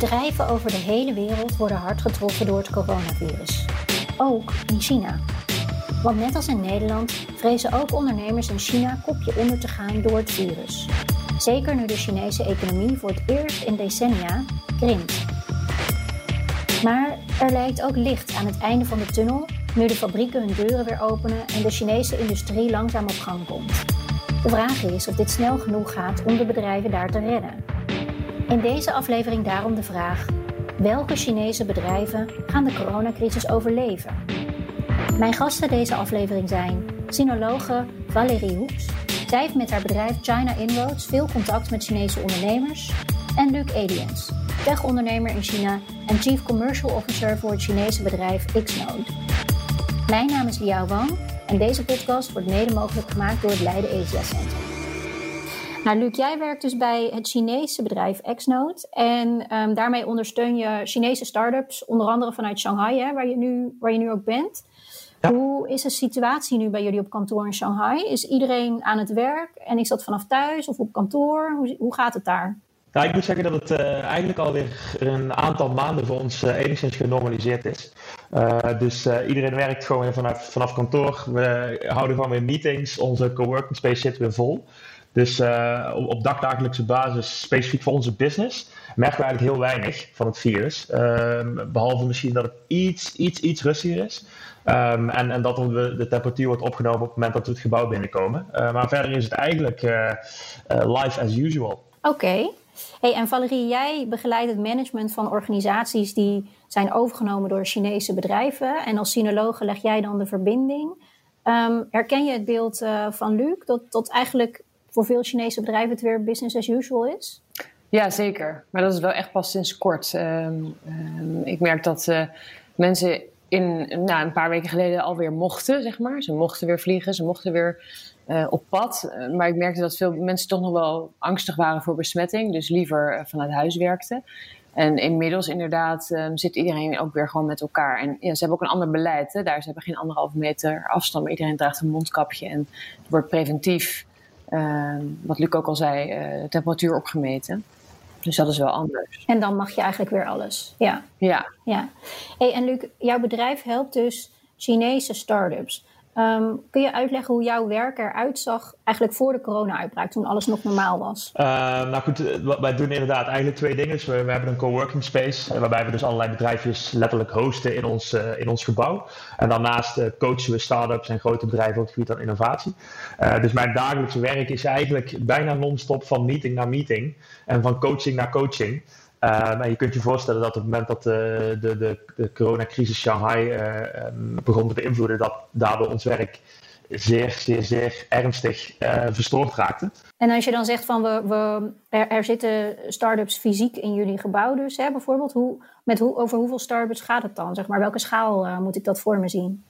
Bedrijven over de hele wereld worden hard getroffen door het coronavirus. Ook in China. Want net als in Nederland vrezen ook ondernemers in China kopje onder te gaan door het virus. Zeker nu de Chinese economie voor het eerst in decennia krimpt. Maar er lijkt ook licht aan het einde van de tunnel nu de fabrieken hun deuren weer openen en de Chinese industrie langzaam op gang komt. De vraag is of dit snel genoeg gaat om de bedrijven daar te redden. In deze aflevering daarom de vraag: welke Chinese bedrijven gaan de coronacrisis overleven? Mijn gasten deze aflevering zijn sinologe Valérie Hoeks. Zij heeft met haar bedrijf China Inroads veel contact met Chinese ondernemers. En Luc Ediens, tech-ondernemer in China en Chief Commercial Officer voor het Chinese bedrijf Xnode. Mijn naam is Liao Wang en deze podcast wordt mede mogelijk gemaakt door het Leiden Asia Center. Nou, Luc, jij werkt dus bij het Chinese bedrijf Xnode. En um, daarmee ondersteun je Chinese start-ups, onder andere vanuit Shanghai, hè, waar, je nu, waar je nu ook bent. Hoe is de situatie nu bij jullie op kantoor in Shanghai? Is iedereen aan het werk en is dat vanaf thuis of op kantoor? Hoe, hoe gaat het daar? Nou, ik moet zeggen dat het uh, eigenlijk alweer een aantal maanden voor ons uh, enigszins genormaliseerd is. Uh, dus iedereen werkt gewoon weer vanaf, vanaf kantoor. We houden gewoon weer meetings. Onze coworking space zit weer vol. Dus op, op dagdagelijkse basis, specifiek voor onze business, merken we eigenlijk heel weinig van het virus. Ehm, behalve misschien dat het iets, iets, iets rustiger is. Um, en, en dat de, de temperatuur wordt opgenomen op het moment dat we het gebouw binnenkomen. Uh, maar verder is het eigenlijk uh, live as usual. Oké. Hey, en Valerie, jij begeleidt het management van organisaties die zijn overgenomen door Chinese bedrijven. En als sinologe leg jij dan de verbinding. Um, herken je het beeld van Luc, dat, dat eigenlijk voor veel Chinese bedrijven het weer business as usual is? Ja, zeker. Maar dat is wel echt pas sinds kort. Um, um, ik merk dat mensen in, nou, een paar weken geleden alweer mochten, zeg maar. Ze mochten weer vliegen, ze mochten weer uh, op pad. Uh, maar ik merkte dat veel mensen toch nog wel angstig waren voor besmetting, dus liever vanuit huis werkten. En inmiddels inderdaad um, zit iedereen ook weer gewoon met elkaar. En ja, ze hebben ook een ander beleid. Hè? Daar ze hebben geen anderhalve meter afstand, iedereen draagt een mondkapje. En er wordt preventief, wat Luc ook al zei, de temperatuur opgemeten. Dus dat is wel anders. En dan mag je eigenlijk weer alles. Ja. Ja. ja. Hey, en Luc, jouw bedrijf helpt dus Chinese start-ups. Um, kun je uitleggen hoe jouw werk eruit zag eigenlijk voor de corona-uitbraak, toen alles nog normaal was? Uh, nou goed, wij doen inderdaad eigenlijk twee dingen. we, hebben een coworking space, waarbij we dus allerlei bedrijfjes letterlijk hosten in ons, uh, in ons gebouw. En daarnaast coachen we start-ups en grote bedrijven op het gebied van innovatie. dus mijn dagelijkse werk is eigenlijk bijna non-stop van meeting naar meeting en van coaching naar coaching. Um, en je kunt je voorstellen dat op het moment dat de, de, de, de coronacrisis Shanghai uh, um, begon te beïnvloeden, dat daardoor ons werk zeer, zeer, zeer ernstig uh, verstoord raakte. En als je dan zegt van we, we, er, zitten start-ups fysiek in jullie gebouw dus, hè, bijvoorbeeld, hoe, met hoe, over hoeveel start-ups gaat het dan? Zeg maar, welke schaal moet ik dat voor me zien?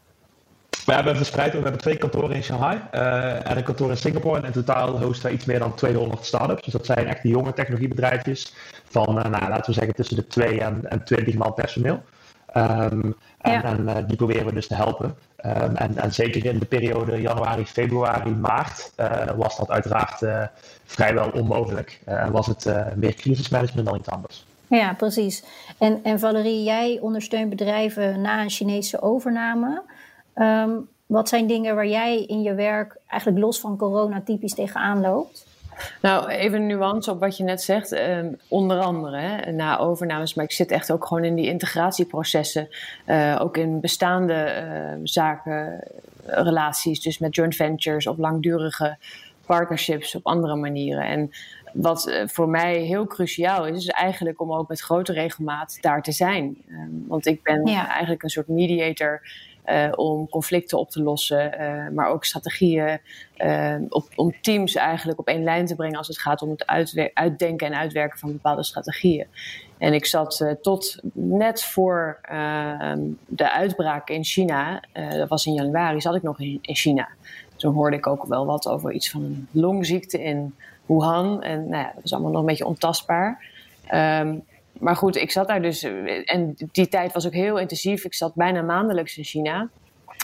We hebben verspreid, we hebben twee kantoren in Shanghai uh, en een kantoor in Singapore. En in totaal hosten we iets meer dan 200 start-ups. Dus dat zijn echt de jonge technologiebedrijfjes van, uh, nou, laten we zeggen, tussen de 2 en, en 20 man personeel. Um, en, ja. en uh, die proberen we dus te helpen. Um, en, en, zeker in de periode januari, februari, maart was dat uiteraard vrijwel onmogelijk. En was het meer crisismanagement dan iets anders. Ja, precies. En, en Valerie, jij ondersteunt bedrijven na een Chinese overname. Um, wat zijn dingen waar jij in je werk eigenlijk los van corona typisch tegenaan loopt? Nou, even een nuance op wat je net zegt. Um, onder andere hè, na overnames, maar ik zit echt ook gewoon in die integratieprocessen. Uh, ook in bestaande uh, zaken, relaties, dus met joint ventures of langdurige partnerships op andere manieren. En wat uh, voor mij heel cruciaal is, is eigenlijk om ook met grote regelmaat daar te zijn. Um, want ik ben ja. eigenlijk een soort mediator om conflicten op te lossen, maar ook strategieën op, om teams eigenlijk op één lijn te brengen als het gaat om het uitdenken en uitwerken van bepaalde strategieën. En ik zat tot net voor ehm, de uitbraak in China, dat was in januari, zat ik nog in, in China. Toen hoorde ik ook wel wat over iets van een longziekte in Wuhan. En nou ja, dat was allemaal nog een beetje ontastbaar. Um, maar goed, ik zat daar dus. En die tijd was ook heel intensief. Ik zat bijna maandelijks in China.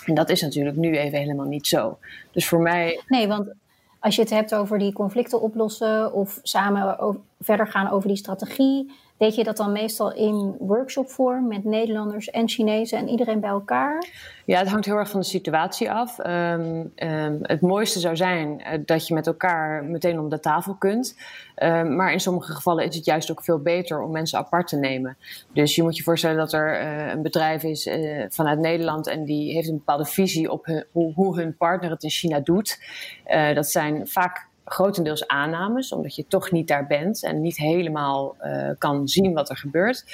En dat is natuurlijk nu even helemaal niet zo. Dus voor mij. Nee, want als je het hebt over die conflicten oplossen of samen verder gaan over die strategie, Deed je dat dan meestal in workshopvorm met Nederlanders en Chinezen en iedereen bij elkaar? Ja, het hangt heel erg van de situatie af. Ehm, ehm, het mooiste zou zijn uh, dat je met elkaar meteen om de tafel kunt. Um, maar in sommige gevallen is het juist ook veel beter om mensen apart te nemen. Dus je moet je voorstellen dat er uh, een bedrijf is uh, vanuit Nederland en die heeft een bepaalde visie op hoe, hoe, hun partner het in China doet. dat zijn vaak grotendeels aannames, omdat je toch niet daar bent en niet helemaal uh, kan zien wat er gebeurt.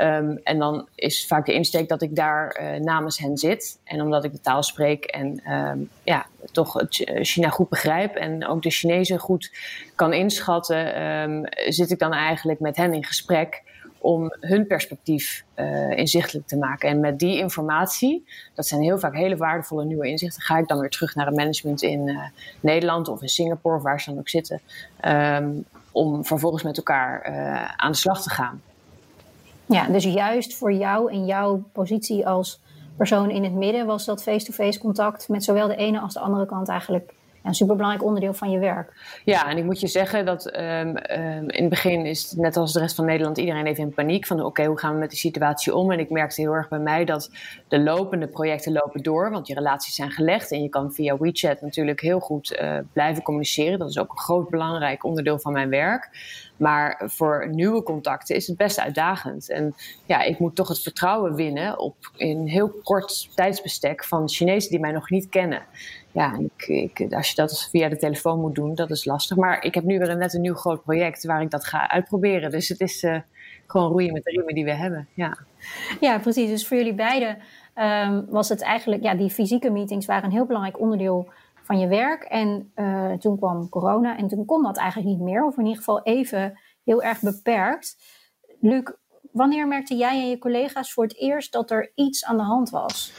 Um, en dan is vaak de insteek dat ik daar uh, namens hen zit. En omdat ik de taal spreek en um, ja, toch China goed begrijp en ook de Chinezen goed kan inschatten, um, zit ik dan eigenlijk met hen in gesprek om hun perspectief uh, inzichtelijk te maken. En met die informatie, dat zijn heel vaak hele waardevolle nieuwe inzichten, ga ik dan weer terug naar het management in uh, Nederland of in Singapore, waar ze dan ook zitten, um, om vervolgens met elkaar uh, aan de slag te gaan. Ja, dus juist voor jou en jouw positie als persoon in het midden was dat face-to-face -face contact met zowel de ene als de andere kant eigenlijk een superbelangrijk onderdeel van je werk. Ja, en ik moet je zeggen dat um, um, in het begin is het net als de rest van Nederland iedereen even in paniek van oké, hoe gaan we met die situatie om? En ik merkte heel erg bij mij dat de lopende projecten lopen door, want je relaties zijn gelegd en je kan via WeChat natuurlijk heel goed uh, blijven communiceren. Dat is ook een groot belangrijk onderdeel van mijn werk. Maar voor nieuwe contacten is het best uitdagend. En ja, ik moet toch het vertrouwen winnen op in heel kort tijdsbestek van Chinezen die mij nog niet kennen ja, als je dat via de telefoon moet doen, dat is lastig. Maar ik heb nu weer net een nieuw groot project waar ik dat ga uitproberen. Dus het is uh, gewoon roeien met de riemen die we hebben. Ja, ja precies. Dus voor jullie beiden um, was het eigenlijk, ja, die fysieke meetings waren een heel belangrijk onderdeel van je werk. En uh, toen kwam corona en toen kon dat eigenlijk niet meer, of in ieder geval even heel erg beperkt. Luc, wanneer merkte jij en je collega's voor het eerst dat er iets aan de hand was?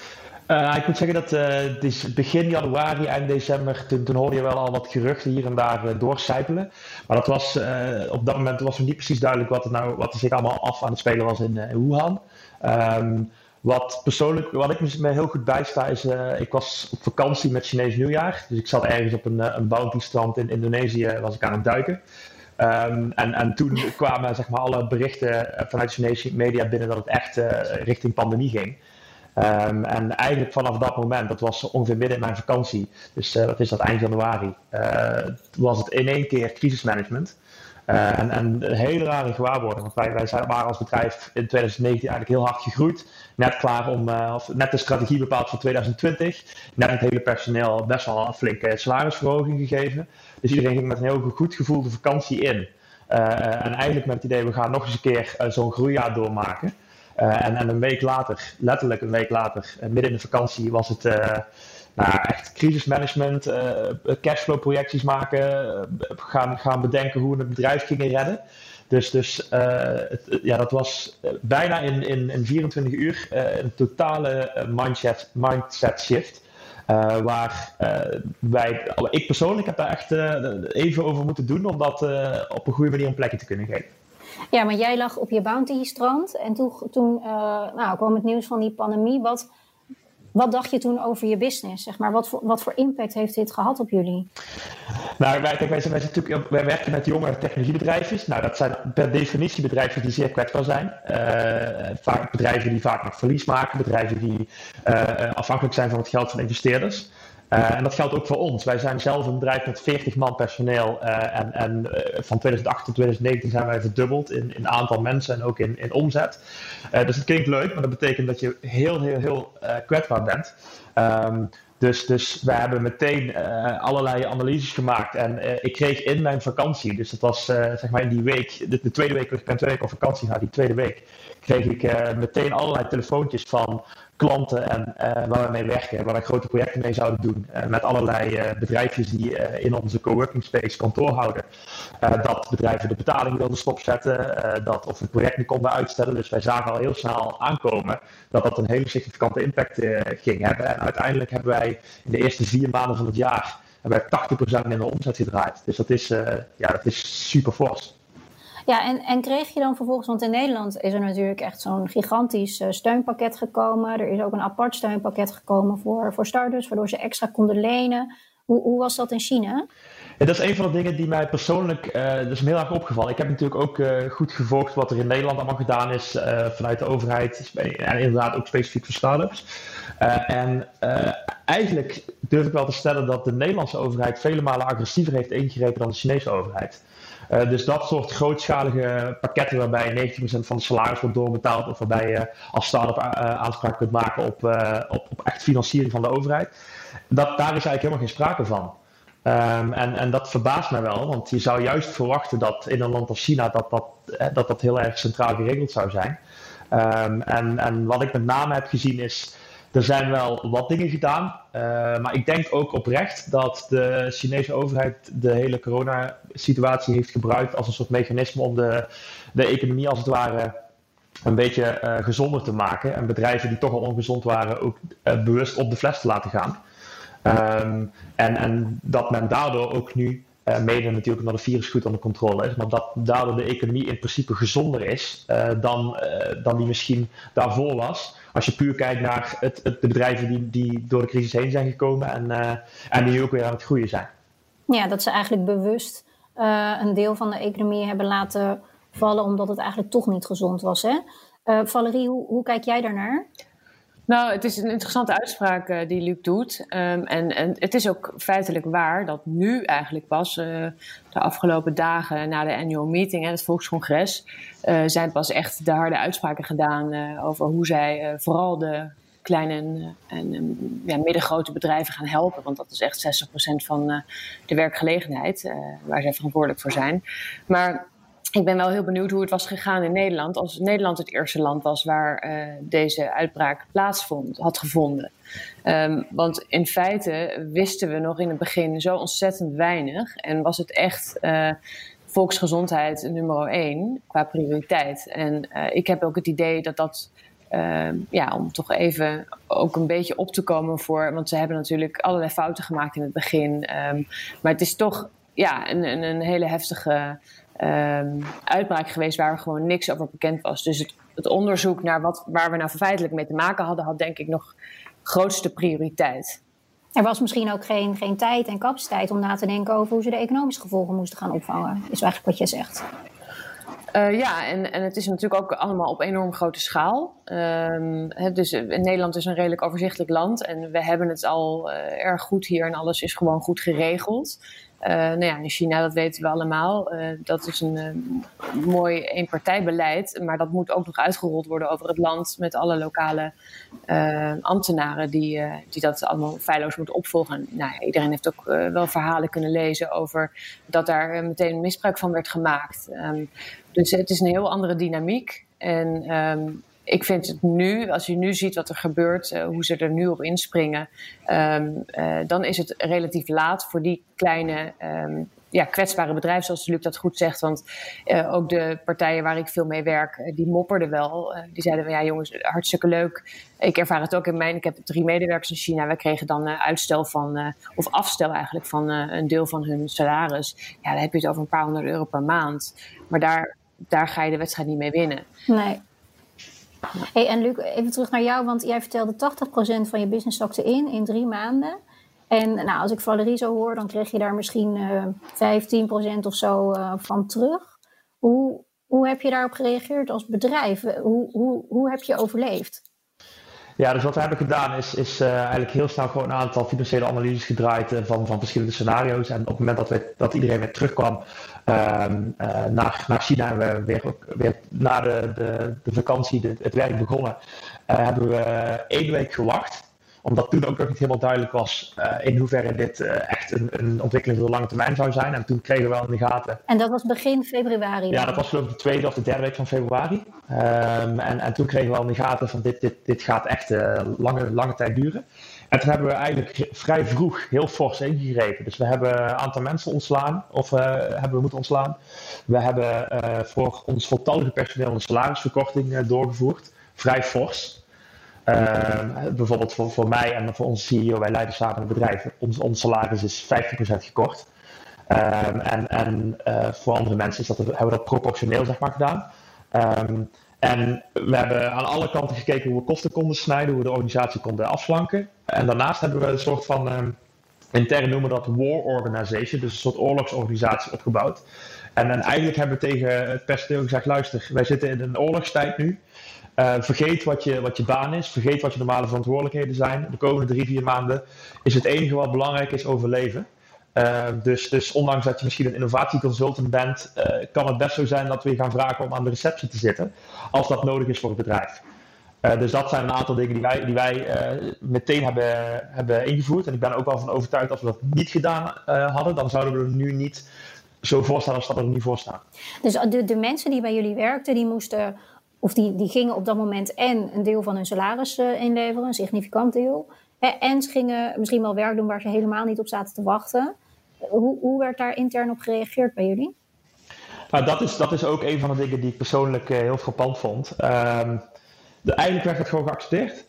Uh, ik moet zeggen dat uh, begin januari, eind december, toen, hoorde je wel al wat geruchten hier en daar uh, doorcijpelen. Maar dat was, op dat moment was nog niet precies duidelijk wat, het nou, wat er zich allemaal af aan het spelen was in, Wuhan. Um, wat persoonlijk, wat ik me heel goed bijsta, is ik was op vakantie met Chinees nieuwjaar. Dus ik zat ergens op een, een bounty strand in Indonesië, was ik aan het duiken. Um, en, en toen kwamen zeg maar, alle berichten vanuit Chinese media binnen dat het echt richting pandemie ging. Um, en eigenlijk vanaf dat moment, dat was ongeveer midden in mijn vakantie, dus uh, wat is dat, eind januari, uh, was het in één keer crisismanagement. Uh, en, en een hele rare gewaarwording, want wij, wij waren als bedrijf in 2019 eigenlijk heel hard gegroeid. Net klaar om, of net de strategie bepaald voor 2020. Net het hele personeel best wel een flinke salarisverhoging gegeven. Dus iedereen ging met een heel goed gevoel de vakantie in. en eigenlijk met het idee, we gaan nog eens een keer zo'n groeijaar doormaken. Uh, en, en, een week later, letterlijk een week later, uh, midden in de vakantie, was het uh, nou, echt crisismanagement, cashflow projecties maken, gaan, gaan bedenken hoe we het bedrijf gingen redden. Dus, dus ja, dat was bijna in, in, in 24 uur een totale mindset, mindset shift. waar wij, ik persoonlijk heb daar echt even over moeten doen om dat op een goede manier een plekje te kunnen geven. Ja, maar jij lag op je bounty-strand en toen, toen uh, nou, kwam het nieuws van die pandemie. Wat, wat dacht je toen over je business? Zeg maar? wat, voor, wat voor impact heeft dit gehad op jullie? Nou, wij, wij, zijn, natuurlijk, werken met jonge technologiebedrijven. Nou, dat zijn per definitie bedrijven die zeer kwetsbaar zijn. Uh, vaak bedrijven die vaak nog verlies maken. Bedrijven die uh, afhankelijk zijn van het geld van investeerders. Uh, en dat geldt ook voor ons. Wij zijn zelf een bedrijf met 40 man personeel. Uh, en, en uh, van 2008 tot 2019 zijn wij verdubbeld in, in aantal mensen en ook in, in omzet. dus het klinkt leuk, maar dat betekent dat je heel, heel, heel kwetsbaar bent. Um, dus, dus we hebben meteen allerlei analyses gemaakt. En ik kreeg in mijn vakantie, dus dat was zeg maar in die week, de, de tweede week, ik ben twee weken op vakantie na die tweede week kreeg ik meteen allerlei telefoontjes van klanten en, waar we mee werken, waar we grote projecten mee zouden doen. met allerlei bedrijfjes die in onze coworking space kantoor houden. dat bedrijven de betaling wilden stopzetten, dat of het project niet konden uitstellen. Dus wij zagen al heel snel aankomen dat dat een hele significante impact ging hebben. En uiteindelijk hebben wij in de eerste vier maanden van het jaar hebben wij 80% minder omzet gedraaid. Dus dat is, ja, dat is super fors. Ja, en, en kreeg je dan vervolgens, want in Nederland is er natuurlijk echt zo'n gigantisch uh, steunpakket gekomen. Er is ook een apart steunpakket gekomen voor, voor starters, waardoor ze extra konden lenen. Hoe, hoe was dat in China? Dat is een van de dingen die mij persoonlijk uh, dus heel erg opgevallen. Ik heb natuurlijk ook uh, goed gevolgd wat er in Nederland allemaal gedaan is vanuit de overheid. En inderdaad ook specifiek voor startups. en eigenlijk durf ik wel te stellen dat de Nederlandse overheid vele malen agressiever heeft ingegrepen dan de Chinese overheid. Uh, dus dat soort grootschalige pakketten waarbij 90% van de salaris wordt doorbetaald of waarbij je als start-up uh, aanspraak kunt maken op, op, op, echt financiering van de overheid. Dat, daar is eigenlijk helemaal geen sprake van. Um, en, en dat verbaast mij wel, want je zou juist verwachten dat in een land als China dat dat, dat, dat heel erg centraal geregeld zou zijn. Um, en, en wat ik met name heb gezien is er zijn wel wat dingen gedaan, uh, maar ik denk ook oprecht dat de Chinese overheid de hele coronasituatie heeft gebruikt als een soort mechanisme om de, de economie als het ware een beetje uh, gezonder te maken. En bedrijven die toch al ongezond waren ook uh, bewust op de fles te laten gaan. Um, en, en dat men daardoor ook nu uh, mede natuurlijk omdat het virus goed onder controle is, maar dat daardoor de economie in principe gezonder is uh, dan, uh, dan die misschien daarvoor was als je puur kijkt naar het, het, bedrijven die, die door de crisis heen zijn gekomen en, en die nu ook weer aan het groeien zijn. Ja, dat ze eigenlijk bewust een deel van de economie hebben laten vallen omdat het eigenlijk toch niet gezond was. Hè? Valerie, hoe, hoe kijk jij daarnaar? Nou, het is een interessante uitspraak uh, die Luc doet. Um, en, en het is ook feitelijk waar dat nu eigenlijk pas, uh, de afgelopen dagen na de annual meeting, hè, het volkscongres, uh, zijn pas echt de harde uitspraken gedaan over hoe zij vooral de kleine en, en ja, middengrote bedrijven gaan helpen. Want dat is echt 60% van de werkgelegenheid waar zij verantwoordelijk voor zijn. Maar ik ben wel heel benieuwd hoe het was gegaan in Nederland. Als Nederland het eerste land was waar uh, deze uitbraak plaatsvond, had gevonden. Um, want in feite wisten we nog in het begin zo ontzettend weinig. En was het echt uh, volksgezondheid nummer één qua prioriteit. En uh, ik heb ook het idee dat dat. ja, om toch even ook een beetje op te komen voor. Want ze hebben natuurlijk allerlei fouten gemaakt in het begin. Um, maar het is toch ja, een, een, een hele heftige um, uitbraak geweest waar gewoon niks over bekend was. Dus het, het, onderzoek naar wat, waar we nou feitelijk mee te maken hadden, had denk ik nog grootste prioriteit. Er was misschien ook geen, geen tijd en capaciteit om na te denken over hoe ze de economische gevolgen moesten gaan opvangen, is eigenlijk wat je zegt. Uh, ja, en, en het is natuurlijk ook allemaal op enorm grote schaal. He, dus Nederland is een redelijk overzichtelijk land en we hebben het al uh, erg goed hier en alles is gewoon goed geregeld. Uh, nou ja, in China, dat weten we allemaal, uh, dat is een uh, mooi eenpartijbeleid, maar dat moet ook nog uitgerold worden over het land met alle lokale ambtenaren die, die dat allemaal feilloos moeten opvolgen. Nou, ja, iedereen heeft ook wel verhalen kunnen lezen over dat daar meteen misbruik van werd gemaakt. Um, dus het is een heel andere dynamiek. En um, ik vind het nu, als je nu ziet wat er gebeurt, uh, hoe ze er nu op inspringen, um, uh, dan is het relatief laat voor die kleine, um, ja, kwetsbare bedrijven, zoals Luc dat goed zegt. Want uh, ook de partijen waar ik veel mee werk, die mopperden wel. die zeiden van ja jongens, hartstikke leuk. Ik ervaar het ook in mijn, ik heb drie medewerkers in China. We kregen dan uitstel van, of afstel eigenlijk van een deel van hun salaris. Ja, dan heb je het over een paar honderd euro per maand. Maar daar, daar ga je de wedstrijd niet mee winnen. Nee. Hey, en Luc, even terug naar jou, want jij vertelde 80% van je business zakte in in drie maanden. En nou, als ik Valerie zo hoor, dan kreeg je daar misschien uh, 15% of zo uh, van terug. Hoe, hoe heb je daarop gereageerd als bedrijf? Hoe, hoe, hoe heb je overleefd? Ja, dus wat we hebben gedaan is, is uh, eigenlijk heel snel gewoon een aantal financiële analyses gedraaid uh, van, van verschillende scenario's. En op het moment dat, we, dat iedereen weer terugkwam uh, naar, naar China en we weer, weer na de, de, vakantie het werk begonnen, hebben we één week gewacht Omdat toen ook nog niet helemaal duidelijk was in hoeverre dit echt een, een ontwikkeling voor de lange termijn zou zijn. En toen kregen we wel in de gaten. En dat was begin februari? Ja, dat was geloof ik de tweede of de derde week van februari. Ehm, en, en toen kregen we wel in de gaten van dit, dit, dit gaat echt lange, lange tijd duren. En toen hebben we eigenlijk vrij vroeg heel fors ingegrepen. Dus we hebben een aantal mensen ontslaan, of uh, hebben we moeten ontslaan. We hebben uh, voor ons voltallige personeel een salarisverkorting uh, doorgevoerd. Vrij fors. Bijvoorbeeld voor, voor mij en voor onze CEO, wij leiden samen een bedrijf. Ons, ons salaris is 15% gekort. Um, en en voor andere mensen is dat, hebben we dat proportioneel zeg maar, gedaan. Um, en we hebben aan alle kanten gekeken hoe we kosten konden snijden, hoe we de organisatie konden afslanken. En daarnaast hebben we een soort van, um, intern noemen we dat war organization, dus een soort oorlogsorganisatie opgebouwd. En, en eigenlijk hebben we tegen het personeel gezegd, luister, wij zitten in een oorlogstijd nu. Uh, vergeet wat je, wat je baan is, vergeet wat je normale verantwoordelijkheden zijn. De komende drie, vier maanden is het enige wat belangrijk is overleven. Uh, dus, dus ondanks dat je misschien een innovatieconsultant bent, uh, kan het best zo zijn dat we je gaan vragen om aan de receptie te zitten, als dat nodig is voor het bedrijf. Dus dat zijn een aantal dingen die wij, die wij meteen hebben, hebben ingevoerd. En ik ben ook wel van overtuigd dat we dat niet gedaan hadden, dan zouden we er nu niet zo voor staan als dat er nu voor staan. Dus de, de mensen die bij jullie werkten, die moesten, of die, die gingen op dat moment en een deel van hun salaris inleveren, een significant deel. En ze gingen misschien wel werk doen waar ze helemaal niet op zaten te wachten. Hoe, hoe werd daar intern op gereageerd bij jullie? Nou, dat is, dat is ook een van de dingen die ik persoonlijk uh, heel frappant vond. Um, de, eigenlijk werd het gewoon geaccepteerd.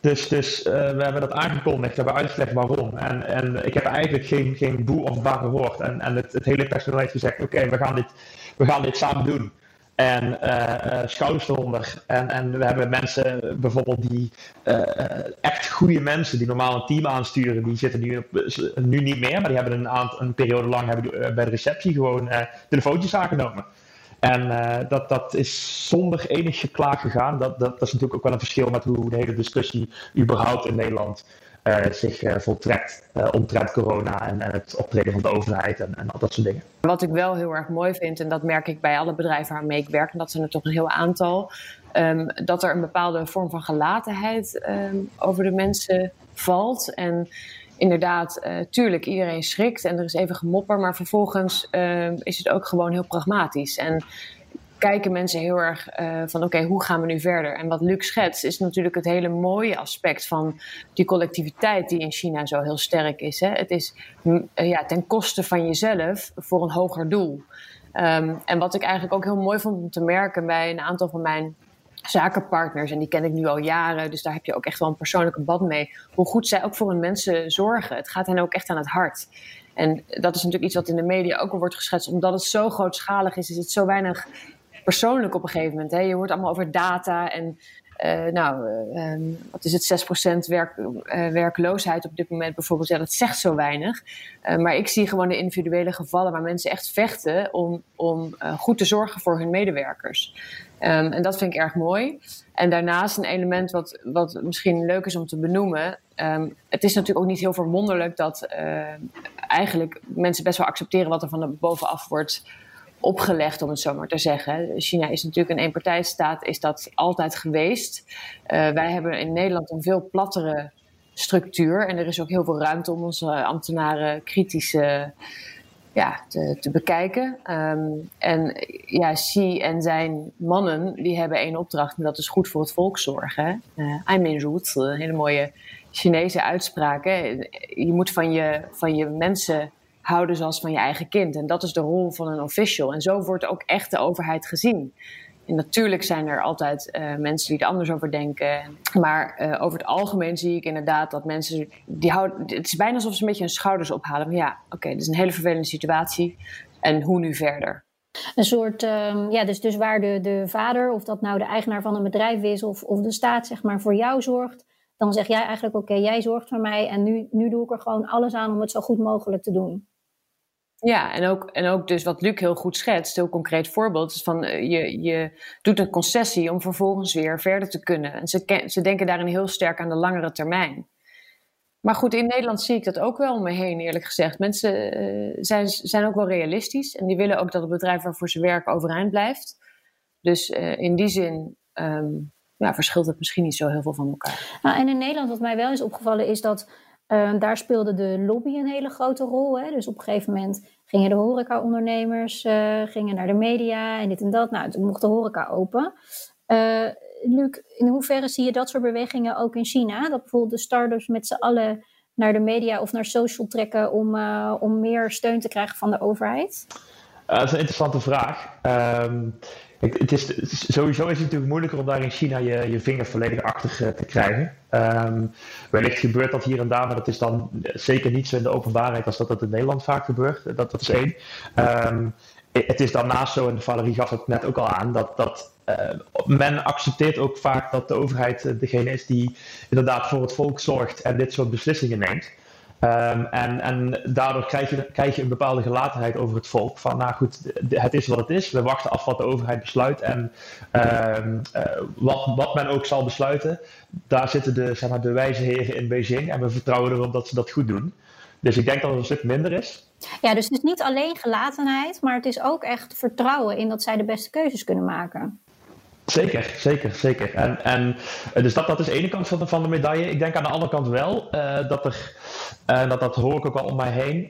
Dus, dus we hebben dat aangekondigd, hebben uitgelegd waarom. En, en ik heb eigenlijk geen, geen boe of ba gehoord. En, en het, het hele personeel heeft gezegd: oké, we gaan dit, we gaan dit samen doen. En uh, schouders eronder. En, en we hebben mensen bijvoorbeeld die uh, echt goede mensen die normaal een team aansturen, die zitten nu, nu niet meer, maar die hebben een, een periode lang hebben bij de receptie gewoon telefoontjes aangenomen. En dat, dat is zonder enig geklaag gegaan. Dat, dat, dat, is natuurlijk ook wel een verschil met hoe de hele discussie überhaupt in Nederland zich uh, voltrekt uh, omtrent corona en, en, het optreden van de overheid en, en al dat soort dingen. Wat ik wel heel erg mooi vind, en dat merk ik bij alle bedrijven waarmee ik werk, en dat zijn er toch een heel aantal, um, dat er een bepaalde vorm van gelatenheid um, over de mensen valt. En inderdaad, tuurlijk, iedereen schrikt en er is even gemopper, maar vervolgens ehm, is het ook gewoon heel pragmatisch. En kijken mensen heel erg uh, van oké, hoe gaan we nu verder? En wat Luc schetst is natuurlijk het hele mooie aspect van die collectiviteit die in China zo heel sterk is. Hè? Het is mm, eh, ja, ten koste van jezelf voor een hoger doel. Um, en wat ik eigenlijk ook heel mooi vond om te merken bij een aantal van mijn zakenpartners, en die ken ik nu al jaren, dus daar heb je ook echt wel een persoonlijke band mee, hoe goed zij ook voor hun mensen zorgen. Het gaat hen ook echt aan het hart. En dat is natuurlijk iets wat in de media ook al wordt geschetst, omdat het zo grootschalig is, is het zo weinig persoonlijk op een gegeven moment. Hè. Je hoort allemaal over data en uh, nou, uh, wat is het, 6% werk, uh, werkloosheid op dit moment bijvoorbeeld. Ja, dat zegt zo weinig. maar ik zie gewoon de individuele gevallen waar mensen echt vechten om, om goed te zorgen voor hun medewerkers. Um, en dat vind ik erg mooi. En daarnaast een element wat, wat misschien leuk is om te benoemen. Um, het is natuurlijk ook niet heel verwonderlijk dat eigenlijk mensen best wel accepteren wat er van bovenaf wordt opgelegd, om het zo maar te zeggen. China is natuurlijk een eenpartijstaat, is dat altijd geweest. Uh, wij hebben in Nederland een veel plattere structuur en er is ook heel veel ruimte om onze ambtenaren kritisch uh, ja, te, te bekijken. Um, en ja, Xi en zijn mannen, die hebben één opdracht en dat is goed voor het volk zorgen. Uh, een hele mooie Chinese uitspraak. Je moet van je, van je mensen houden zoals van je eigen kind. En dat is de rol van een official. En zo wordt ook echt de overheid gezien. En natuurlijk zijn er altijd uh, mensen die er anders over denken. Maar uh, over het algemeen zie ik inderdaad dat mensen. Die houden, het is bijna alsof ze een beetje hun schouders ophalen. Van ja, oké, okay, dit is een hele vervelende situatie. En hoe nu verder? Een soort, um, ja, dus, dus waar de, de vader, of dat nou de eigenaar van een bedrijf is, of, of de staat, zeg maar, voor jou zorgt. Dan zeg jij eigenlijk: oké, jij zorgt voor mij en nu, nu doe ik er gewoon alles aan om het zo goed mogelijk te doen. Ja, en ook, en ook dus wat Luc heel goed schetst, heel concreet voorbeeld, is van uh, je, je doet een concessie om vervolgens weer verder te kunnen. En ze, ze denken daarin heel sterk aan de langere termijn. Maar goed, in Nederland zie ik dat ook wel om me heen, eerlijk gezegd. Mensen uh, zijn, zijn ook wel realistisch en die willen ook dat het bedrijf waarvoor ze werken overeind blijft. Dus uh, in die zin um, ja, verschilt het misschien niet zo heel veel van elkaar. Nou, en in Nederland, wat mij wel is opgevallen, is dat uh, daar speelde de lobby een hele grote rol. Hè? Dus op een gegeven moment gingen de horecaondernemers uh, gingen naar de media en dit en dat. Nou, toen mocht de horeca open. Uh, Luc, in hoeverre zie je dat soort bewegingen ook in China? Dat bijvoorbeeld de start-ups met z'n allen naar de media of naar social trekken om, uh, om meer steun te krijgen van de overheid? Dat is een interessante vraag. Um, het, het is, sowieso is het natuurlijk moeilijker om daar in China je, je vinger volledig achter uh, te krijgen. Um, wellicht gebeurt dat hier en daar, maar dat is dan zeker niet zo in de openbaarheid als dat dat in Nederland vaak gebeurt. Dat, dat is één. Um, het is daarnaast zo, en Valerie gaf het net ook al aan, dat, dat uh, men accepteert ook vaak dat de overheid degene is die inderdaad voor het volk zorgt en dit soort beslissingen neemt. Um, en, en daardoor krijg je, een bepaalde gelatenheid over het volk. Van nou goed, het is wat het is. We wachten af wat de overheid besluit. En um, uh, wat, wat men ook zal besluiten, daar zitten de, zeg maar, de wijze heren in Beijing. En we vertrouwen erop dat ze dat goed doen. Dus ik denk dat het een stuk minder is. Ja, dus het is niet alleen gelatenheid, maar het is ook echt vertrouwen in dat zij de beste keuzes kunnen maken. Zeker, zeker, zeker. En, en dus dat, dat is de ene kant van de, medaille. Ik denk aan de andere kant wel uh, dat er, uh, dat, dat hoor ik ook wel om mij heen.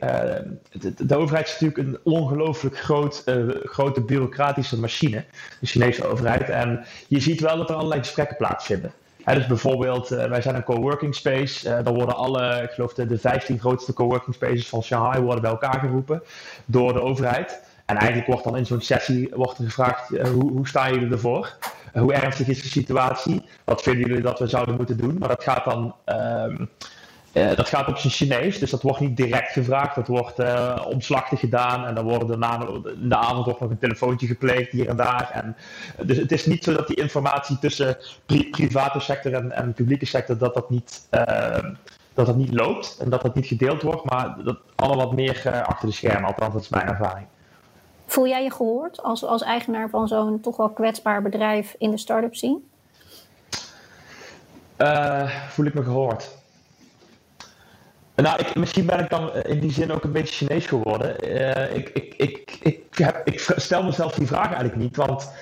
De, overheid is natuurlijk een ongelooflijk groot, grote bureaucratische machine, de Chinese overheid. En je ziet wel dat er allerlei gesprekken plaatsvinden. Dus bijvoorbeeld, wij zijn een coworking space. dan worden alle, ik geloof de, de 15 grootste coworking spaces van Shanghai worden bij elkaar geroepen door de overheid. En eigenlijk wordt dan in zo'n sessie wordt er gevraagd: uh, hoe, hoe staan jullie ervoor? Uh, hoe ernstig is de situatie? Wat vinden jullie dat we zouden moeten doen? Maar dat gaat dan. Um, uh, dat gaat op zijn Chinees, dus dat wordt niet direct gevraagd. Dat wordt omslachtig gedaan en dan worden daarna in de avond ook nog een telefoontje gepleegd hier en daar. En, dus het is niet zo dat die informatie tussen pri private sector en, en publieke sector dat dat niet ehm, dat dat niet loopt en dat dat niet gedeeld wordt, maar dat allemaal wat meer achter de schermen, althans dat is mijn ervaring. Voel jij je gehoord als, als eigenaar van zo'n toch wel kwetsbaar bedrijf in de start-up scene? Uh, voel ik me gehoord? Nou, ik, misschien ben ik dan in die zin ook een beetje Chinees geworden. Uh, ik, ik, ik, ik, heb, ik stel mezelf die vraag eigenlijk niet, want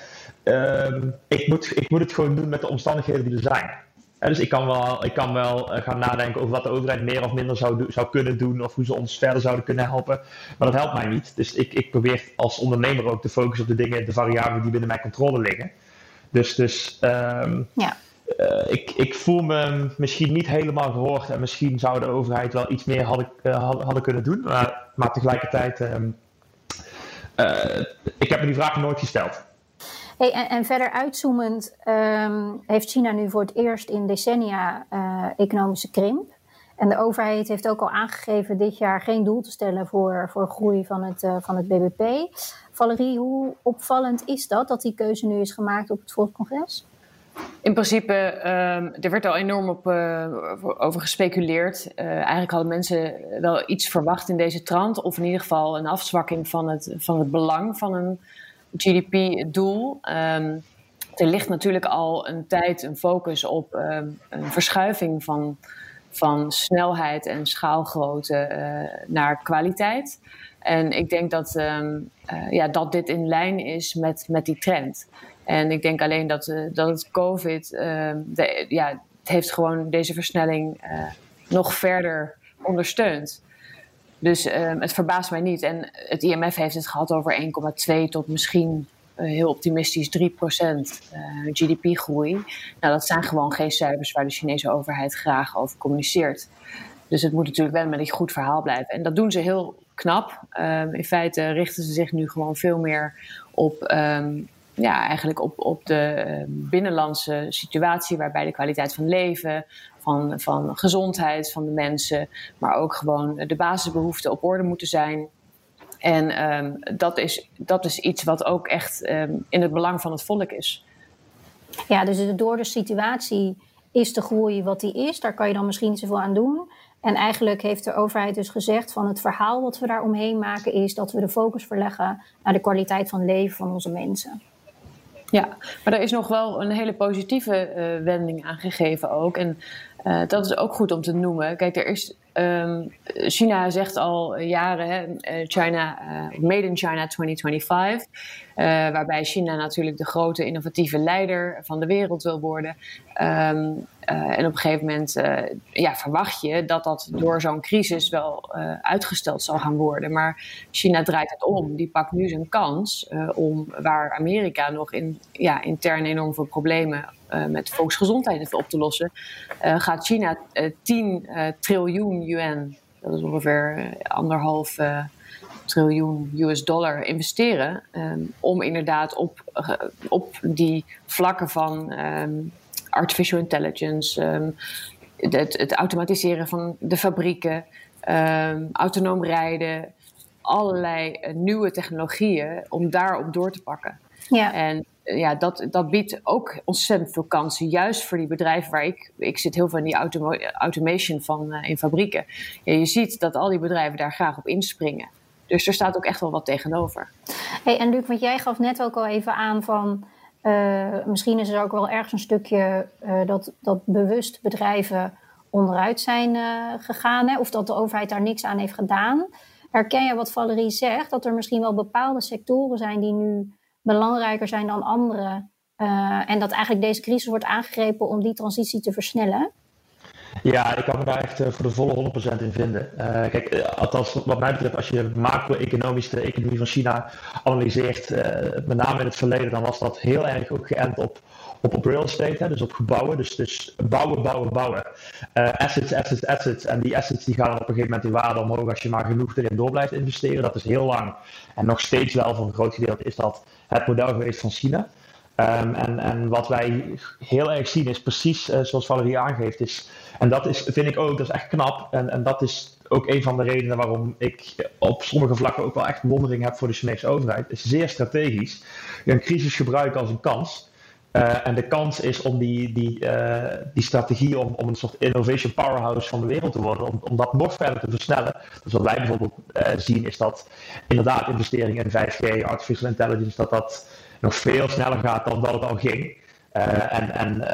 uh, ik, moet, ik moet het gewoon doen met de omstandigheden die er zijn. Ja, dus ik kan wel, ik kan wel gaan nadenken over wat de overheid meer of minder zou, zou kunnen doen of hoe ze ons verder zouden kunnen helpen. Maar dat helpt mij niet. Dus ik, ik probeer als ondernemer ook te focussen op de dingen, de variabelen die binnen mijn controle liggen. Dus, dus um, ja. Uh, ik, ik voel me misschien niet helemaal gehoord en misschien zou de overheid wel iets meer hadden, uh, hadden kunnen doen. Maar, maar tegelijkertijd, um, uh, ik heb me die vraag nooit gesteld. En, en, verder uitzoomend um, heeft China nu voor het eerst in decennia uh, economische krimp. En de overheid heeft ook al aangegeven dit jaar geen doel te stellen voor, voor groei van het, uh, van het BBP. Valerie, hoe opvallend is dat, dat die keuze nu is gemaakt op het Volkscongres? In principe, um, er werd al enorm op, uh, over gespeculeerd. Eigenlijk hadden mensen wel iets verwacht in deze trant, of in ieder geval een afzwakking van het, van het belang van een GDP-doel. Um, er ligt natuurlijk al een tijd een focus op um, een verschuiving van, van snelheid en schaalgrootte uh, naar kwaliteit. En ik denk dat, um, uh, ja, dat dit in lijn is met, met die trend. En ik denk alleen dat, uh, dat het COVID, de, ja, het heeft gewoon deze versnelling nog verder ondersteund. Dus um, het verbaast mij niet. En het IMF heeft het gehad over 1,2 tot misschien uh, heel optimistisch 3 procent uh, GDP-groei. Nou, dat zijn gewoon geen cijfers waar de Chinese overheid graag over communiceert. Dus het moet natuurlijk wel met een goed verhaal blijven. En dat doen ze heel knap. Um, in feite richten ze zich nu gewoon veel meer op um, ja, eigenlijk op, op de binnenlandse situatie, waarbij de kwaliteit van leven, van, van gezondheid van de mensen, maar ook gewoon de basisbehoeften op orde moeten zijn. En um, dat, is, dat is iets wat ook echt um, in het belang van het volk is. Ja, dus door de situatie is de groei wat die is. Daar kan je dan misschien niet zoveel aan doen. En eigenlijk heeft de overheid dus gezegd van het verhaal wat we daar omheen maken is dat we de focus verleggen naar de kwaliteit van leven van onze mensen. Ja, maar er is nog wel een hele positieve uh, wending aangegeven ook. En uh, dat is ook goed om te noemen. Kijk, er is Ehm, China zegt al jaren, eh, China, uh, Made in China 2025, uh, waarbij China natuurlijk de grote innovatieve leider van de wereld wil worden. Um, en op een gegeven moment ja, verwacht je dat dat door zo'n crisis wel uitgesteld zal gaan worden. Maar China draait het om. Die pakt nu zijn kans om waar Amerika nog in, ja, intern enorm veel problemen met volksgezondheid even op te lossen, uh, gaat China uh, eh, 10 triljoen yuan, dat is ongeveer anderhalf triljoen US dollar, investeren. Um, om inderdaad op, op die vlakken van um, artificial intelligence, um, het, het, automatiseren van de fabrieken, autonoom rijden, allerlei nieuwe technologieën, om daarop door te pakken. Ja. En ja, dat, dat biedt ook ontzettend veel kansen. Juist voor die bedrijven waar ik... Ik zit heel veel in die automation van, uh, in fabrieken. Ja, je ziet dat al die bedrijven daar graag op inspringen. Dus er staat ook echt wel wat tegenover. Hey, en Luc, want jij gaf net ook al even aan van... Uh, misschien is er ook wel ergens een stukje uh, dat, dat bewust bedrijven onderuit zijn gegaan. Hè? Of dat de overheid daar niks aan heeft gedaan. Herken je wat Valerie zegt? Dat er misschien wel bepaalde sectoren zijn die nu belangrijker zijn dan andere. Uh, en dat eigenlijk deze crisis wordt aangegrepen om die transitie te versnellen? Ja, ik kan me daar echt eh, voor de volle 100% in vinden. Uh, kijk, althans, wat mij betreft, als je macro-economisch de economie van China analyseert, met name in het verleden, dan was dat heel erg ook geënt op, op, op real estate, hè, dus op gebouwen. Dus, dus bouwen, bouwen, bouwen. assets, assets, assets. En die assets die gaan op een gegeven moment in waarde omhoog als je maar genoeg erin door blijft investeren. Dat is heel lang. En nog steeds wel voor een groot gedeelte is dat het model geweest van China. Um, en, en, wat wij heel erg zien is precies uh, zoals Valerie aangeeft. Is, en dat is, vind ik ook, dat is echt knap. En, en dat is ook een van de redenen waarom ik op sommige vlakken ook wel echt bewondering heb voor de Chinese overheid. Is zeer strategisch. Een crisis gebruiken als een kans. Uh, en de kans is om die, die, uh, die strategie om, om een soort innovation powerhouse van de wereld te worden, om, om dat nog verder te versnellen. Dus wat wij bijvoorbeeld uh, zien is dat inderdaad investeringen in 5G, artificial intelligence, dat dat nog veel sneller gaat dan dat het al ging. en en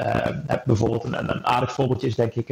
bijvoorbeeld een, een, aardig voorbeeldje is denk ik,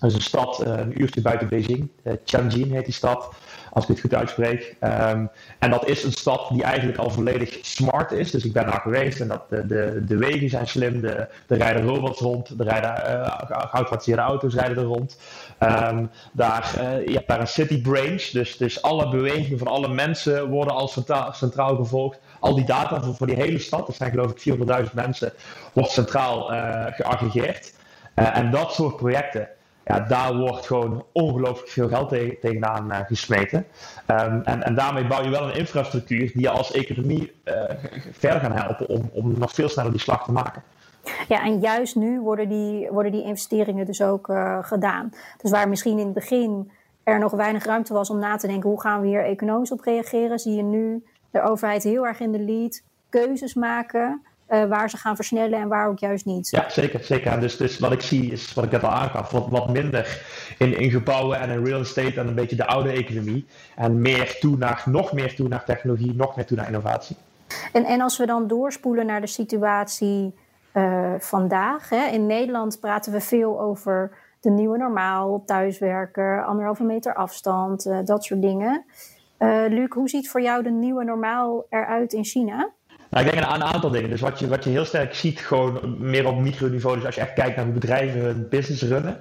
er is een stad een uurtje buiten Beijing, Tianjin heet die stad als ik het goed uitspreek. Um, en dat is een stad die eigenlijk al volledig smart is. Dus ik ben daar geweest en dat de, de, wegen zijn slim, de, er rijden robots rond, er rijden uh, geautomatiseerde auto's rijden er rond. Um, daar, uh, je hebt daar een city branch, dus, dus alle bewegingen van alle mensen worden al centraal, centraal gevolgd. Al die data voor, voor die hele stad, dat zijn geloof ik 400.000 mensen, wordt centraal uh, geaggregeerd. en dat soort projecten, ja, daar wordt gewoon ongelooflijk veel geld tegen, tegenaan uh, gesmeten. Um, en, en daarmee bouw je wel een infrastructuur die je als economie uh, verder gaan helpen om, om nog veel sneller die slag te maken. Ja, en juist nu worden die, worden die investeringen dus ook uh, gedaan. Dus waar misschien in het begin er nog weinig ruimte was om na te denken hoe gaan we hier economisch op reageren, zie je nu de overheid heel erg in de lead keuzes maken uh, waar ze gaan versnellen en waar ook juist niet. Ja, zeker. zeker. Dus, dus wat ik zie is, wat ik net al aangaf, wat, wat minder in, in gebouwen en in real estate en een beetje de oude economie. En meer toe naar, nog meer toe naar technologie, nog meer toe naar innovatie. En, en als we dan doorspoelen naar de situatie uh, vandaag. Hè, in Nederland praten we veel over de nieuwe normaal, thuiswerken, anderhalve meter afstand, uh, dat soort dingen. Luc, hoe ziet voor jou de nieuwe normaal eruit in China? Nou, ik denk aan een aantal dingen. Dus wat je, wat je heel sterk ziet, gewoon meer op microniveau, dus als je echt kijkt naar hoe bedrijven hun business runnen.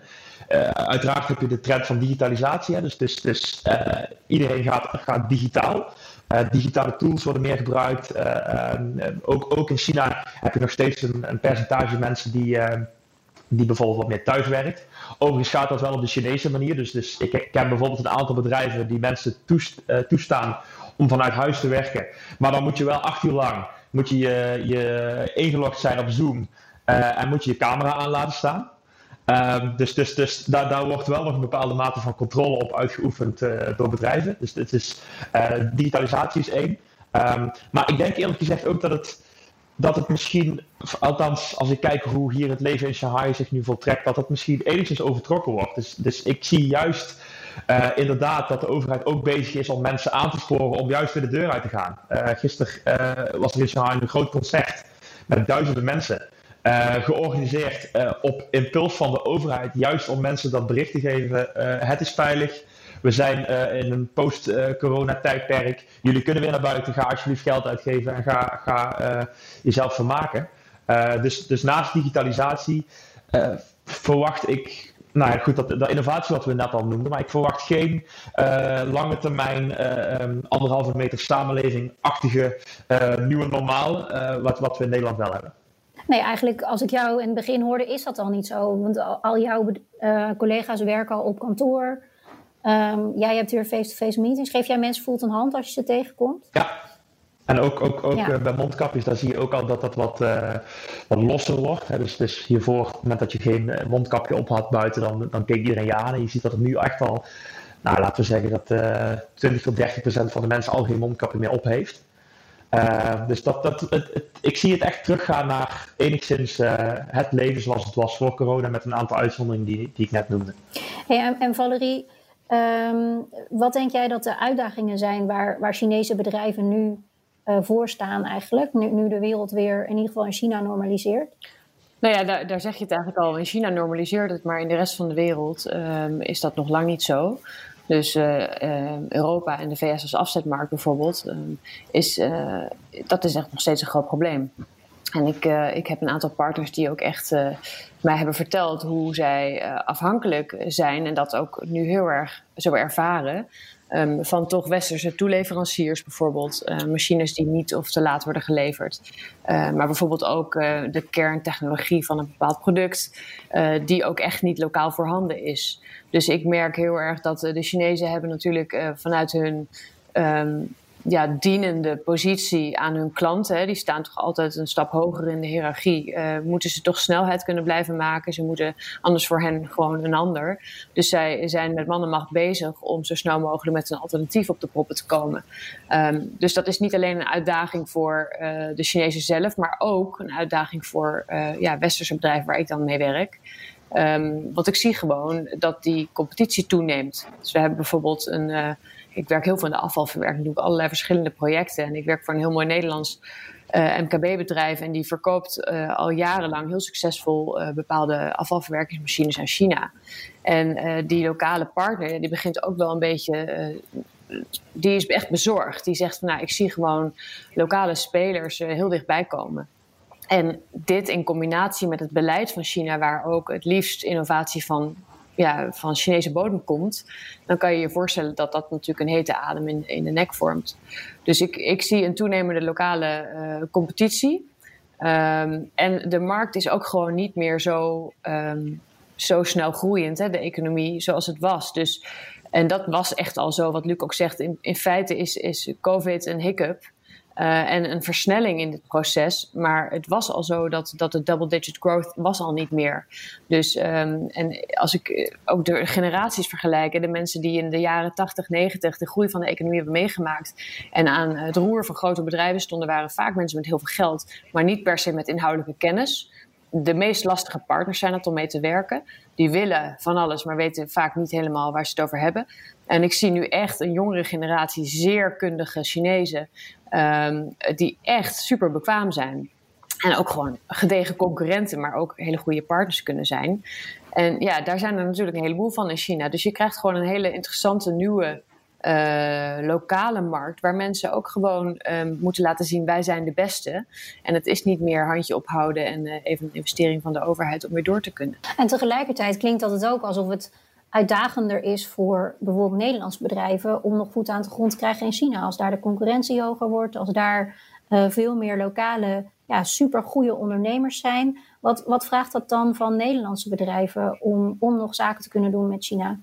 Uh, uiteraard heb je de trend van digitalisatie. Hè? Dus, dus, dus uh, iedereen gaat, gaat digitaal. Uh, digitale tools worden meer gebruikt. ook, ook in China heb je nog steeds een, een percentage mensen die, die bijvoorbeeld wat meer thuis werkt. Overigens gaat dat wel op de Chinese manier. Dus, dus ik ken bijvoorbeeld een aantal bedrijven die mensen toest, toestaan om vanuit huis te werken. Maar dan moet je wel acht uur lang moet je, je, je ingelogd zijn op Zoom uh, en moet je je camera aan laten staan. Um, dus dus, dus daar, daar wordt wel nog een bepaalde mate van controle op uitgeoefend uh, door bedrijven. Dus het is, uh, digitalisatie is één. Um, maar ik denk eerlijk gezegd ook dat het, dat het misschien, althans als ik kijk hoe hier het leven in Shanghai zich nu voltrekt, dat het misschien enigszins overtrokken wordt. Dus, dus ik zie juist uh, inderdaad dat de overheid ook bezig is om mensen aan te sporen om juist weer de deur uit te gaan. Uh, gisteren uh, was er in Shanghai een groot concert met duizenden mensen. georganiseerd op impuls van de overheid, juist om mensen dat bericht te geven. het is veilig. We zijn in een post-corona-tijdperk. Jullie kunnen weer naar buiten. Ga alsjeblieft geld uitgeven en ga, ga jezelf vermaken. dus, dus naast digitalisatie verwacht ik nou ja, goed, dat, innovatie wat we net al noemden, maar ik verwacht geen uh, lange termijn uh, um, anderhalve meter samenleving-achtige uh, nieuwe normaal, wat, wat we in Nederland wel hebben. Nee, eigenlijk als ik jou in het begin hoorde, is dat al niet zo. Want al, jouw collega's werken al op kantoor. Um, jij hebt hier face-to-face meetings. Geef jij mensen voelt een hand als je ze tegenkomt? Ja, en ook, ook, ook ja. bij mondkapjes, daar zie je ook al dat dat wat, uh, wat losser wordt. Hè. Dus, dus hiervoor, op het moment dat je geen mondkapje op had buiten, dan, dan keek iedereen je aan. En je ziet dat het nu echt al, nou laten we zeggen dat uh, 20 tot 30 procent van de mensen al geen mondkapje meer op heeft. Uh, dus dat, dat, het, het, ik zie het echt teruggaan naar enigszins het leven zoals het was voor corona, met een aantal uitzonderingen die, die ik net noemde. Hey, en, en Valerie, um, wat denk jij dat de uitdagingen zijn waar, waar Chinese bedrijven nu uh, voorstaan eigenlijk, nu, nu de wereld weer in ieder geval in China normaliseert? Nou ja, daar, daar zeg je het eigenlijk al. In China normaliseert het, maar in de rest van de wereld um, is dat nog lang niet zo. Dus uh, uh, Europa en de VS als afzetmarkt bijvoorbeeld, um, is, uh, dat is echt nog steeds een groot probleem. En ik, ik heb een aantal partners die ook echt mij hebben verteld hoe zij afhankelijk zijn en dat ook nu heel erg zo ervaren Um, van toch westerse toeleveranciers, bijvoorbeeld uh, machines die niet of te laat worden geleverd. Uh, maar bijvoorbeeld ook uh, de kerntechnologie van een bepaald product, die ook echt niet lokaal voorhanden is. Dus ik merk heel erg dat de Chinezen hebben natuurlijk vanuit hun um, ja, dienende positie aan hun klanten. Hè, die staan toch altijd een stap hoger in de hiërarchie. Uh, moeten ze toch snelheid kunnen blijven maken. Ze moeten anders voor hen gewoon een ander. Dus zij zijn met man en macht bezig om zo snel mogelijk met een alternatief op de proppen te komen. Um, dus dat is niet alleen een uitdaging voor uh, de Chinezen zelf, maar ook een uitdaging voor uh, ja, westerse bedrijven waar ik dan mee werk. Um, want ik zie gewoon dat die competitie toeneemt. Dus we hebben bijvoorbeeld een ik werk heel veel in de afvalverwerking, doe ik allerlei verschillende projecten. En ik werk voor een heel mooi Nederlands uh, MKB-bedrijf en die verkoopt uh, al jarenlang heel succesvol uh, bepaalde afvalverwerkingsmachines aan China. En die lokale partner, die begint ook wel een beetje, die is echt bezorgd. Die zegt van nou, ik zie gewoon lokale spelers heel dichtbij komen. En dit in combinatie met het beleid van China, waar ook het liefst innovatie van ja, van Chinese bodem komt, dan kan je je voorstellen dat dat natuurlijk een hete adem in, in de nek vormt. Dus ik, ik zie een toenemende lokale uh, competitie. Um, en de markt is ook gewoon niet meer zo, um, zo snel groeiend, hè, de economie, zoals het was. Dus, en dat was echt al zo, wat Luc ook zegt. In, in feite is, is COVID een hiccup. Uh, en een versnelling in het proces. Maar het was al zo dat, dat de double-digit growth was al niet meer. Dus um, en als ik eh, ook de generaties vergelijk, de mensen die in de jaren 80, 90 de groei van de economie hebben meegemaakt en aan het roer van grote bedrijven stonden, waren vaak mensen met heel veel geld, maar niet per se met inhoudelijke kennis. De meest lastige partners zijn het om mee te werken. Die willen van alles, maar weten vaak niet helemaal waar ze het over hebben. En ik zie nu echt een jongere generatie zeer kundige Chinezen um, die echt super bekwaam zijn. En ook gewoon gedegen concurrenten, maar ook hele goede partners kunnen zijn. En ja, daar zijn er natuurlijk een heleboel van in China. Dus je krijgt gewoon een hele interessante nieuwe uh, lokale markt, waar mensen ook gewoon um, moeten laten zien: wij zijn de beste. En het is niet meer handje ophouden en uh, even een investering van de overheid om weer door te kunnen. En tegelijkertijd klinkt dat het ook alsof het uitdagender is voor bijvoorbeeld Nederlandse bedrijven om nog voet aan de grond te krijgen in China. Als daar de concurrentie hoger wordt, als daar uh, veel meer lokale, ja, supergoeie ondernemers zijn. Wat, wat vraagt dat dan van Nederlandse bedrijven om, om nog zaken te kunnen doen met China?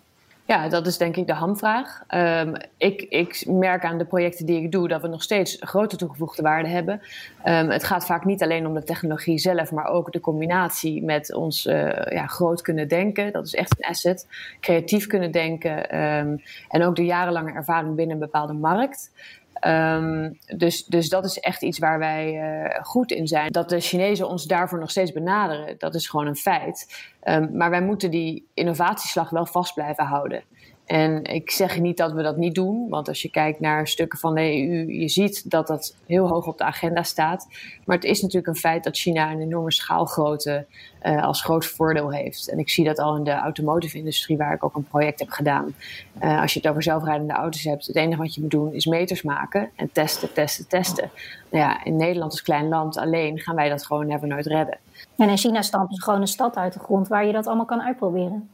Ja, dat is denk ik de hamvraag. Um, ik, ik, merk aan de projecten die ik doe dat we nog steeds grote toegevoegde waarde hebben. Um, het gaat vaak niet alleen om de technologie zelf, maar ook de combinatie met ons uh, ja, groot kunnen denken. Dat is echt een asset. Creatief kunnen denken um, en ook de jarenlange ervaring binnen een bepaalde markt. Um, dus, dus dat is echt iets waar wij uh, goed in zijn. Dat de Chinezen ons daarvoor nog steeds benaderen, dat is gewoon een feit. Um, maar wij moeten die innovatieslag wel vast blijven houden. En ik zeg niet dat we dat niet doen, want als je kijkt naar stukken van de EU, je ziet dat dat heel hoog op de agenda staat. Maar het is natuurlijk een feit dat China een enorme schaalgrootte uh, als groot voordeel heeft. En ik zie dat al in de automotive-industrie, waar ik ook een project heb gedaan. Uh, als je het over zelfrijdende auto's hebt, het enige wat je moet doen is meters maken en testen, testen, testen. Nou ja, in Nederland als klein land alleen gaan wij dat gewoon never nooit redden. En in China stampen ze gewoon een stad uit de grond waar je dat allemaal kan uitproberen.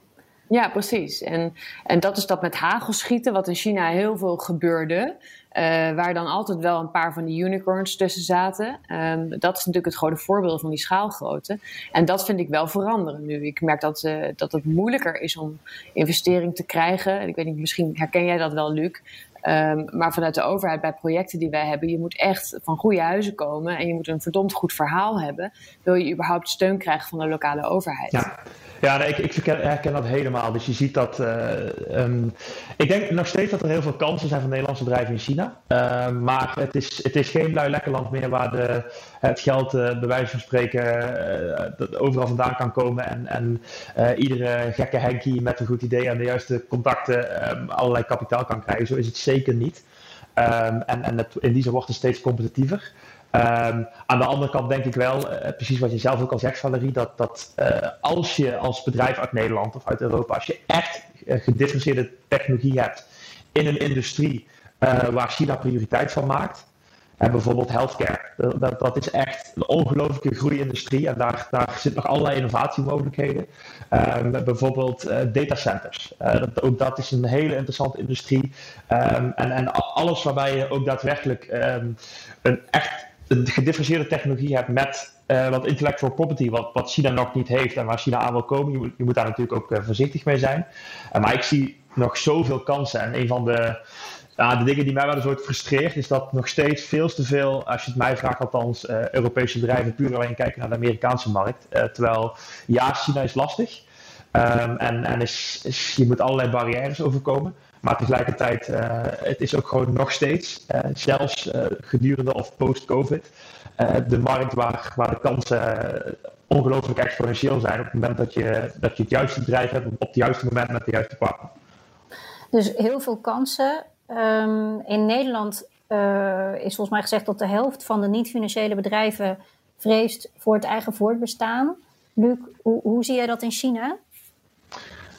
Ja, precies. En, en dat is dat met hagelschieten, wat in China heel veel gebeurde. Uh, waar dan altijd wel een paar van die unicorns tussen zaten. Um, dat is natuurlijk het grote voorbeeld van die schaalgrootte. En dat vind ik wel veranderen nu. Ik merk dat, uh, dat het moeilijker is om investering te krijgen. Ik weet niet, misschien herken jij dat wel, Luc. Um, maar vanuit de overheid bij projecten die wij hebben, je moet echt van goede huizen komen en je moet een verdomd goed verhaal hebben. Wil je überhaupt steun krijgen van de lokale overheid? Ja. Ja, ik, ik herken dat helemaal. Dus je ziet dat. Uh, um, ik denk nog steeds dat er heel veel kansen zijn van Nederlandse bedrijven in China. Uh, maar het is, het is geen lui lekker land meer waar de, het geld, uh, bij wijze van spreken, overal vandaan kan komen. En, en iedere gekke Henkie met een goed idee en de juiste contacten um, allerlei kapitaal kan krijgen. Zo is het zeker niet. Um, en en het, in die zin wordt het steeds competitiever. Um, aan de andere kant denk ik wel, precies wat je zelf ook al zegt, Valerie, dat, dat als je als bedrijf uit Nederland of uit Europa, als je echt gedifferentieerde technologie hebt in een industrie waar China prioriteit van maakt, en bijvoorbeeld healthcare, dat, dat is echt een ongelooflijke groeiindustrie en daar, daar zitten nog allerlei innovatiemogelijkheden. Um, bijvoorbeeld datacenters, dat, ook dat is een hele interessante industrie. Um, en, en alles waarbij je ook daadwerkelijk um, een echt gedifferentieerde technologie hebt met uh, wat intellectual property, wat, wat China nog niet heeft en waar China aan wil komen. Je moet, je moet daar natuurlijk ook voorzichtig mee zijn. Maar ik zie nog zoveel kansen. En een van de, de dingen die mij wel eens ooit frustreert, is dat nog steeds veel te veel, als je het mij vraagt althans, Europese bedrijven puur alleen kijken naar de Amerikaanse markt. terwijl ja, China is lastig. Um, en en is, je moet allerlei barrières overkomen. Maar tegelijkertijd, uh, het is ook gewoon nog steeds, zelfs gedurende of post-COVID, de markt waar, waar de kansen ongelooflijk exponentieel zijn op het moment dat je, dat je het juiste bedrijf hebt op het juiste moment met de juiste partner. Dus heel veel kansen. Um, in Nederland is volgens mij gezegd dat de helft van de niet-financiële bedrijven vreest voor het eigen voortbestaan. Luc, hoe, hoe zie jij dat in China?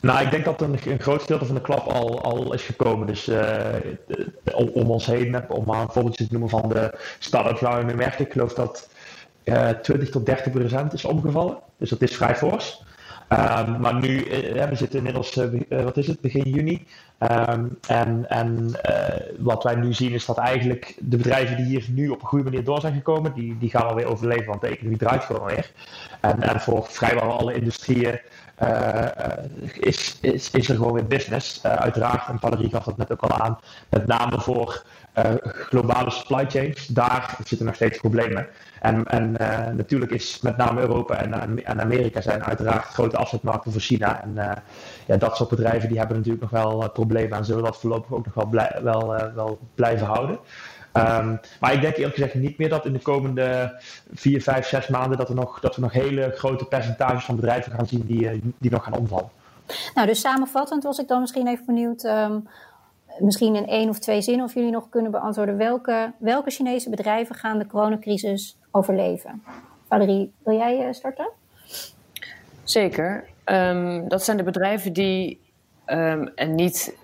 Nou, ik denk dat een, een groot gedeelte van de klap al, al is gekomen. Dus uh, om, ons heen, om maar een voorbeeldje te noemen van de start-ups waar. Ik geloof dat uh, 20 tot 30 procent is omgevallen. Dus dat is vrij fors. Um, maar nu, uh, we zitten inmiddels, uh, wat is het, begin juni. Um, en en wat wij nu zien is dat eigenlijk de bedrijven die hier nu op een goede manier door zijn gekomen, die, die gaan alweer overleven, want de economie draait gewoon weer. En, en voor vrijwel alle industrieën is, is, er gewoon weer business. Uiteraard, en Valerie gaf dat net ook al aan, met name voor globale supply chains, daar zitten nog steeds problemen. En, en natuurlijk is met name Europa en, en Amerika zijn uiteraard grote afzetmarkten voor China. En ja, dat soort bedrijven die hebben natuurlijk nog wel problemen en zullen dat voorlopig ook nog wel, wel, wel blijven houden. Um, maar ik denk eerlijk gezegd niet meer dat in de komende vier, vijf, zes maanden dat, er nog, dat we nog hele grote percentages van bedrijven gaan zien die, eh, die nog gaan omvallen. Nou, dus samenvattend was ik dan misschien even benieuwd, um, misschien in één of twee zinnen of jullie nog kunnen beantwoorden. Welke, welke Chinese bedrijven gaan de coronacrisis overleven? Valerie, wil jij uh, starten? Zeker. Um, dat zijn de bedrijven die um, en niet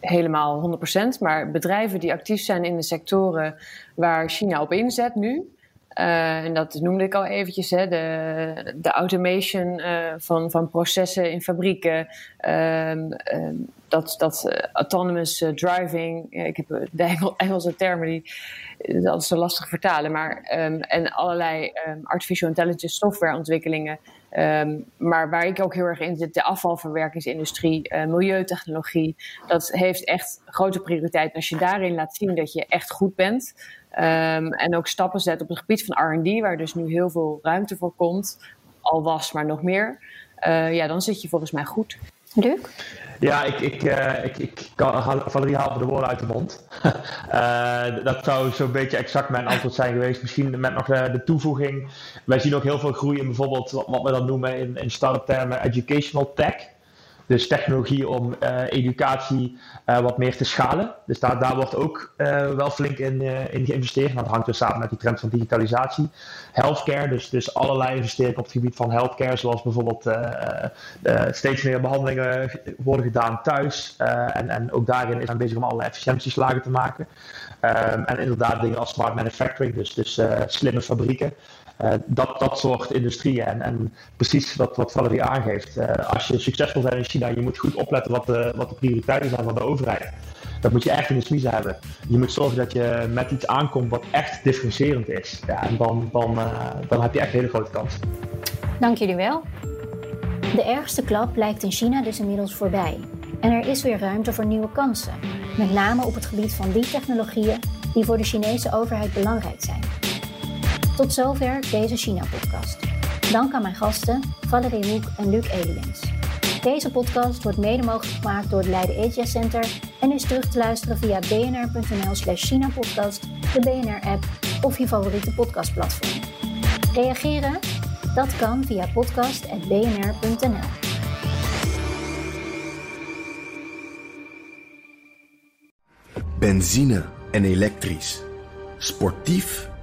helemaal 100%, maar bedrijven die actief zijn in de sectoren waar China op inzet nu. Uh, en dat noemde ik al eventjes, hè, de, de automation uh, van, van processen in fabrieken, uh, dat, dat uh, autonomous driving, ik heb de Engel, Engelse termen die dat is zo lastig vertalen, maar um, en allerlei artificial intelligence softwareontwikkelingen. Um, maar waar ik ook heel erg in zit, de afvalverwerkingsindustrie, uh, milieutechnologie, dat heeft echt grote prioriteit. als je daarin laat zien dat je echt goed bent um, en ook stappen zet op het gebied van R&D, waar dus nu heel veel ruimte voor komt, al was, maar nog meer, uh, ja, dan zit je volgens mij goed. Luc? Ja, ik, ik, uh, ik, ik kan, Valerie haalt de woorden uit de mond. uh, dat zou zo'n beetje exact mijn antwoord zijn geweest. Misschien met nog de, de, toevoeging. Wij zien ook heel veel groei in bijvoorbeeld wat we dan noemen in, in start-up termen educational tech. Dus technologie om educatie wat meer te schalen. Dus daar, daar wordt ook wel flink in, in geïnvesteerd. Dat hangt dus samen met die trend van digitalisatie. Healthcare, dus, dus allerlei investeringen op het gebied van healthcare, zoals bijvoorbeeld steeds meer behandelingen worden gedaan thuis. en, en ook daarin is men bezig om allerlei efficiëntieslagen te maken. Ehm, en inderdaad dingen als smart manufacturing, dus, dus slimme fabrieken. Uh, dat, dat soort industrieën. En, en precies wat, wat Valerie aangeeft. Uh, als je succesvol bent in China, je moet goed opletten wat de, wat de prioriteiten zijn van de overheid. Dat moet je echt in de smiezen hebben. Je moet zorgen dat je met iets aankomt wat echt differentiërend is. Ja, en dan, dan, uh, dan heb je echt een hele grote kans. Dank jullie wel. De ergste klap lijkt in China dus inmiddels voorbij. En er is weer ruimte voor nieuwe kansen. Met name op het gebied van die technologieën die voor de Chinese overheid belangrijk zijn. Tot zover deze China-podcast. Dank aan mijn gasten Valerie Hoek en Luc Eliens. Deze podcast wordt mede mogelijk gemaakt door het Leiden Asia Center en is terug te luisteren via bnr.nl slash China-podcast, de BNR-app of je favoriete podcastplatform. Reageren? Dat kan via podcast.bnr.nl. Benzine en elektrisch. Sportief